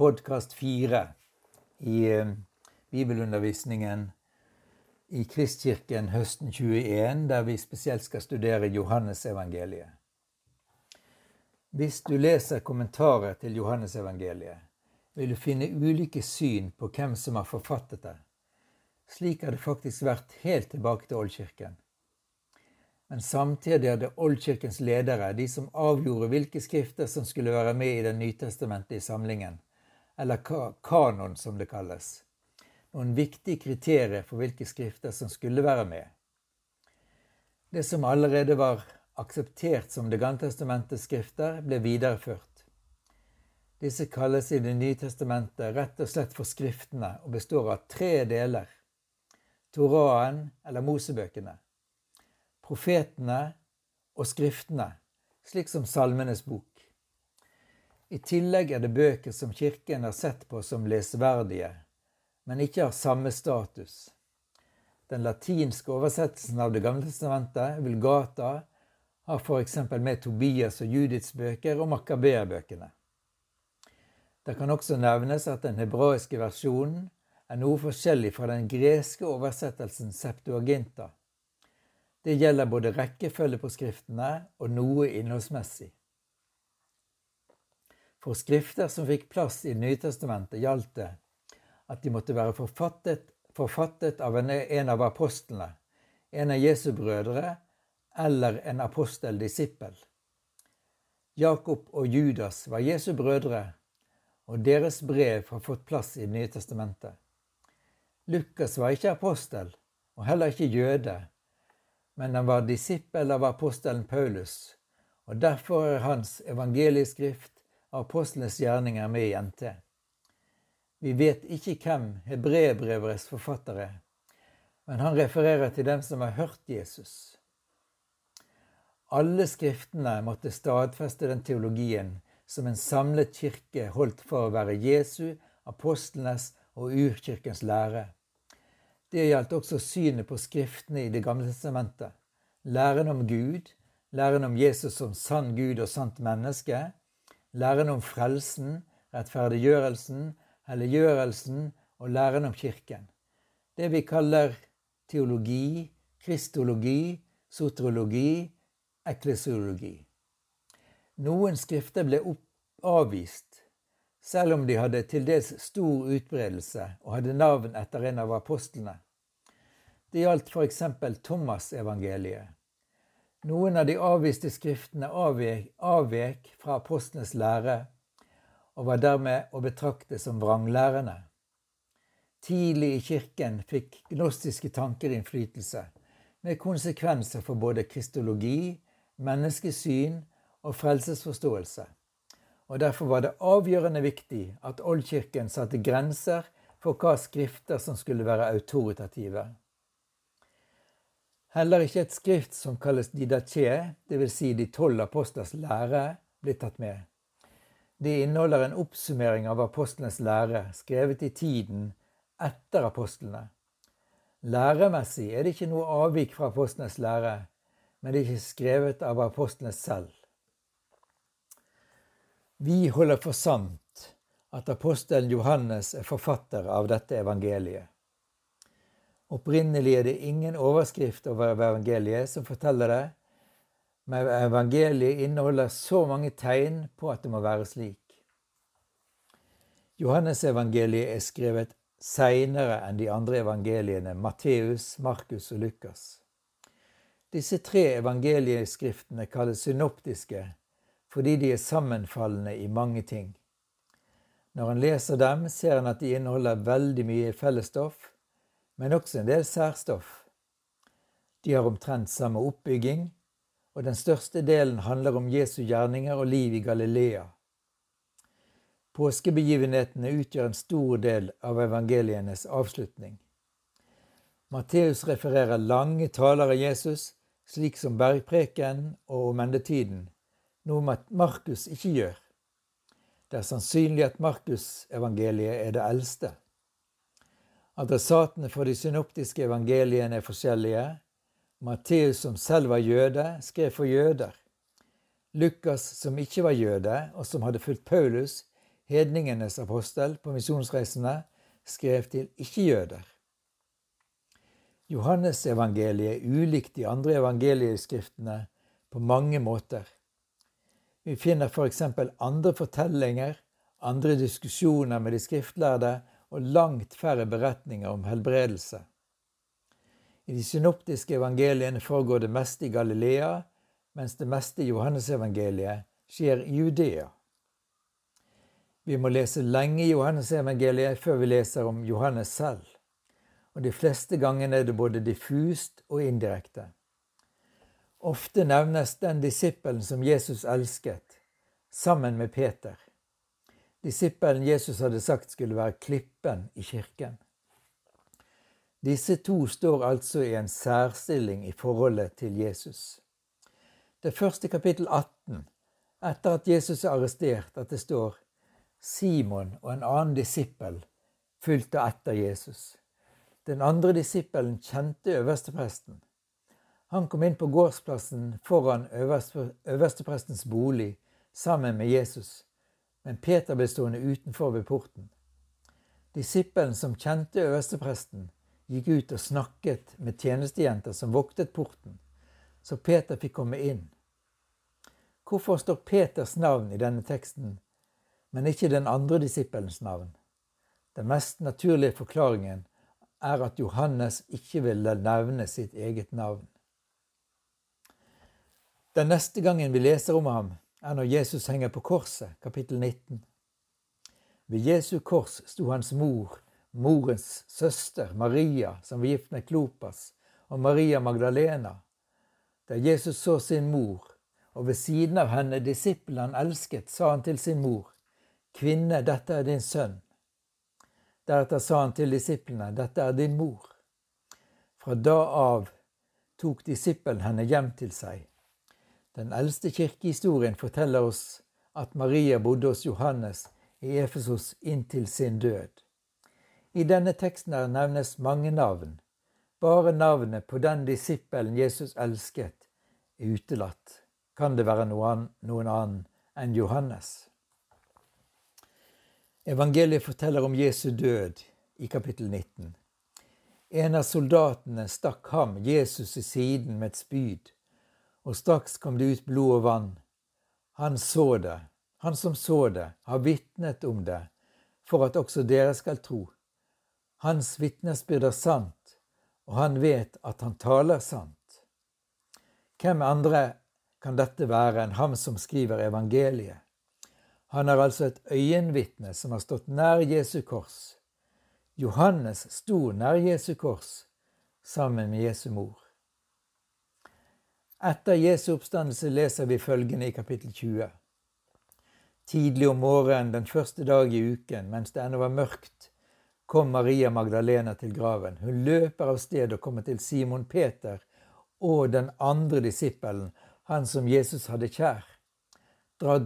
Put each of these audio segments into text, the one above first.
podkast fire i eh, bibelundervisningen i Kristkirken høsten 21, der vi spesielt skal studere Johannesevangeliet. Hvis du leser kommentarer til Johannesevangeliet, vil du finne ulike syn på hvem som har forfattet det. Slik har det faktisk vært helt tilbake til Oldkirken. Men samtidig er det Oldkirkens ledere, de som avgjorde hvilke skrifter som skulle være med i den nytestamentlige samlingen, eller kanon som det kalles, noen viktige kriterier for hvilke skrifter som skulle være med. Det som allerede var akseptert som Det gamle testamentets skrifter, ble videreført. Disse kalles i Det nye testamentet rett og slett for Skriftene og består av tre deler. Toraen, eller Mosebøkene profetene og skriftene, slik som Salmenes bok. I tillegg er det bøker som Kirken har sett på som lesverdige, men ikke har samme status. Den latinske oversettelsen av Det gamle testamentet, Vulgata, har f.eks. med Tobias og Judiths bøker og Makabeerbøkene. Det kan også nevnes at den hebraiske versjonen er noe forskjellig fra den greske oversettelsen Septuaginta det gjelder både rekkefølge på skriftene og noe innholdsmessig. For skrifter som fikk plass i Nytestamentet, gjaldt det at de måtte være forfattet, forfattet av en, en av apostlene, en av Jesu brødre eller en aposteldisippel. Jakob og Judas var Jesu brødre, og deres brev har fått plass i Nytestamentet. Lukas var ikke apostel, og heller ikke jøde, men han var disippel av apostelen Paulus, og derfor er hans evangelieskrift apostlenes gjerninger med i jente. Vi vet ikke hvem hebreerbrevets forfatter er, men han refererer til dem som har hørt Jesus. Alle skriftene måtte stadfeste den teologien som en samlet kirke holdt for å være Jesu, apostlenes og urkirkens lære. Det gjaldt også synet på Skriftene i Det gamle testamentet. Læren om Gud, læren om Jesus som sann Gud og sant menneske, læren om frelsen, rettferdiggjørelsen, helliggjørelsen og læren om Kirken. Det vi kaller teologi, kristologi, sotrologi, eklesiologi. Noen skrifter ble avvist selv om de hadde til dels stor utbredelse og hadde navn etter en av apostlene. Det gjaldt f.eks. Thomas-evangeliet. Noen av de avviste skriftene avvek, avvek fra apostlenes lære og var dermed å betrakte som vranglærende. Tidlig i kirken fikk gnostiske tanker innflytelse, med konsekvenser for både kristologi, menneskesyn og frelsesforståelse og derfor var det avgjørende viktig at Oldkirken satte grenser for hva skrifter som skulle være autoritative. Heller ikke et skrift som kalles didache, dvs. Si de tolv apostlers lære, blir tatt med. Det inneholder en oppsummering av apostlenes lære, skrevet i tiden etter apostlene. Læremessig er det ikke noe avvik fra apostlenes lære, men det er ikke skrevet av apostlene selv. Vi holder for sant at apostelen Johannes er forfatter av dette evangeliet. Opprinnelig er det ingen overskrift over evangeliet som forteller det, men evangeliet inneholder så mange tegn på at det må være slik. Johannesevangeliet er skrevet seinere enn de andre evangeliene Matteus, Markus og Lukas. Disse tre evangelieskriftene kalles synoptiske fordi de er sammenfallende i mange ting. Når en leser dem, ser en at de inneholder veldig mye fellesstoff, men også en del særstoff. De har omtrent samme oppbygging, og den største delen handler om Jesu gjerninger og liv i Galilea. Påskebegivenhetene utgjør en stor del av evangelienes avslutning. Matteus refererer lange taler av Jesus, slik som bergpreken og om endetiden, noe Markus ikke gjør. Det er sannsynlig at Markusevangeliet er det eldste. Adressatene for de synoptiske evangeliene er forskjellige. Matteus, som selv var jøde, skrev for jøder. Lukas, som ikke var jøde, og som hadde fulgt Paulus, hedningenes apostel på misjonsreisene, skrev til ikke-jøder. Johannesevangeliet er ulikt de andre evangelieskriftene på mange måter. Vi finner f.eks. andre fortellinger, andre diskusjoner med de skriftlærde og langt færre beretninger om helbredelse. I de synoptiske evangeliene foregår det meste i Galilea, mens det meste i Johannesevangeliet skjer i Judea. Vi må lese lenge i Johannesevangeliet før vi leser om Johannes selv. Og de fleste gangene er det både diffust og indirekte. Ofte nevnes den disippelen som Jesus elsket, sammen med Peter. Disippelen Jesus hadde sagt skulle være klippen i kirken. Disse to står altså i en særstilling i forholdet til Jesus. Det første kapittel 18, etter at Jesus er arrestert, at det står Simon og en annen disippel fulgte etter Jesus. Den andre disippelen kjente øverstepresten. Han kom inn på gårdsplassen foran øversteprestens bolig sammen med Jesus, men Peter ble stående utenfor ved porten. Disippelen som kjente øverstepresten, gikk ut og snakket med tjenestejenter som voktet porten, så Peter fikk komme inn. Hvorfor står Peters navn i denne teksten, men ikke den andre disippelens navn? Den mest naturlige forklaringen er at Johannes ikke ville nevne sitt eget navn. Den neste gangen vi leser om ham, er når Jesus henger på korset, kapittel 19. Ved Jesu kors sto hans mor, morens søster Maria, som var gift med Klopas, og Maria Magdalena. Da Jesus så sin mor, og ved siden av henne disippelen han elsket, sa han til sin mor, Kvinne, dette er din sønn. Deretter sa han til disiplene, dette er din mor. Fra da av tok disippelen henne hjem til seg. Den eldste kirkehistorien forteller oss at Maria bodde hos Johannes i Efesos inntil sin død. I denne teksten er nevnes mange navn. Bare navnet på den disippelen Jesus elsket, er utelatt. Kan det være noen, noen annen enn Johannes? Evangeliet forteller om Jesu død i kapittel 19. En av soldatene stakk ham, Jesus, i siden med et spyd og straks kom det ut blod og vann. Han så det, han som så det, har vitnet om det, for at også dere skal tro. Hans vitnesbyrd er sant, og han vet at han taler sant. Hvem andre kan dette være enn ham som skriver evangeliet? Han er altså et øyenvitne som har stått nær Jesu kors. Johannes sto nær Jesu kors sammen med Jesu mor. Etter Jesu oppstandelse leser vi følgende i kapittel 20. Tidlig om morgenen den første dag i uken, mens det ennå var mørkt, kom Maria Magdalena til graven. Hun løper av sted og kommer til Simon Peter og den andre disippelen, han som Jesus hadde kjær. Da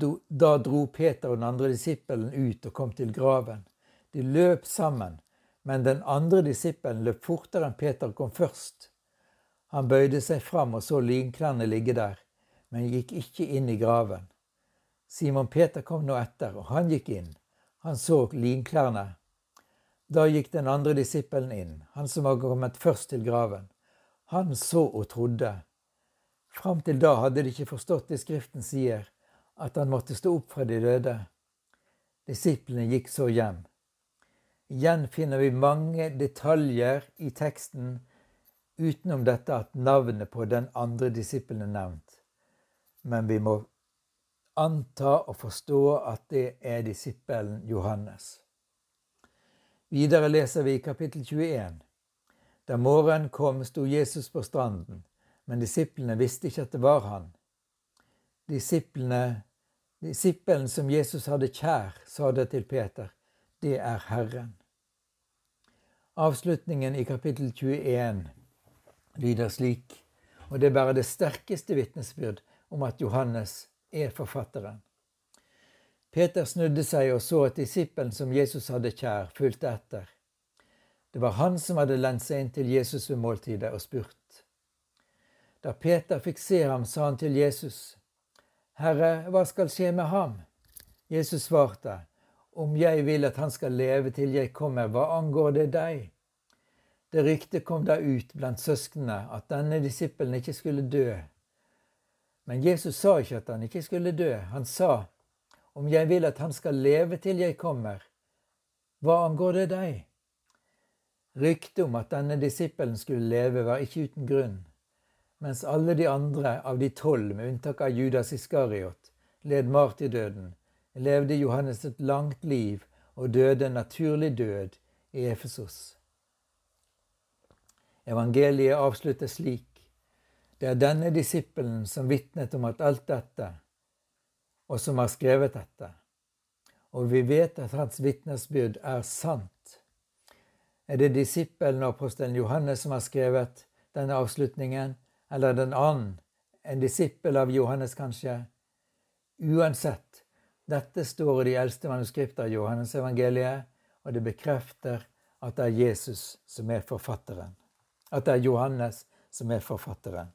dro Peter og den andre disippelen ut og kom til graven. De løp sammen, men den andre disippelen løp fortere enn Peter kom først. Han bøyde seg fram og så linklærne ligge der, men gikk ikke inn i graven. Simon Peter kom nå etter, og han gikk inn. Han så linklærne. Da gikk den andre disippelen inn, han som var kommet først til graven. Han så og trodde. Fram til da hadde de ikke forstått det Skriften sier, at han måtte stå opp fra de døde. Disiplene gikk så hjem. Igjen finner vi mange detaljer i teksten utenom dette at navnet på den andre disippelen er nevnt. Men vi må anta og forstå at det er disippelen Johannes. Videre leser vi i kapittel 21. Da morgenen kom, sto Jesus på stranden, men disiplene visste ikke at det var han. Disiplene, disippelen som Jesus hadde kjær, sa det til Peter, det er Herren. Avslutningen i kapittel 21 lyder slik, og det er bare det sterkeste vitnesbyrd om at Johannes er forfatteren. Peter snudde seg og så at disippelen som Jesus hadde kjær, fulgte etter. Det var han som hadde lent seg inn til Jesus ved måltidet og spurt. Da Peter fikk se ham, sa han til Jesus, Herre, hva skal skje med ham? Jesus svarte, om jeg vil at han skal leve til jeg kommer, hva angår det deg? Det ryktet kom da ut blant søsknene at denne disippelen ikke skulle dø. Men Jesus sa ikke at han ikke skulle dø. Han sa, om jeg vil at han skal leve til jeg kommer, hva angår det deg? Ryktet om at denne disippelen skulle leve, var ikke uten grunn. Mens alle de andre av de tolv, med unntak av Judas Iskariot, led martyrdøden, levde Johannes et langt liv og døde en naturlig død i Efesos. Evangeliet avsluttes slik. Det er denne disippelen som vitnet om at alt dette, og som har skrevet dette. Og vi vet at hans vitnesbyrd er sant. Er det disippelen og apostelen Johannes som har skrevet denne avslutningen, eller den annen, en disippel av Johannes kanskje? Uansett, dette står i de eldste manuskripter av Johannes-evangeliet, og det bekrefter at det er Jesus som er forfatteren. At det er Johannes som er forfatteren.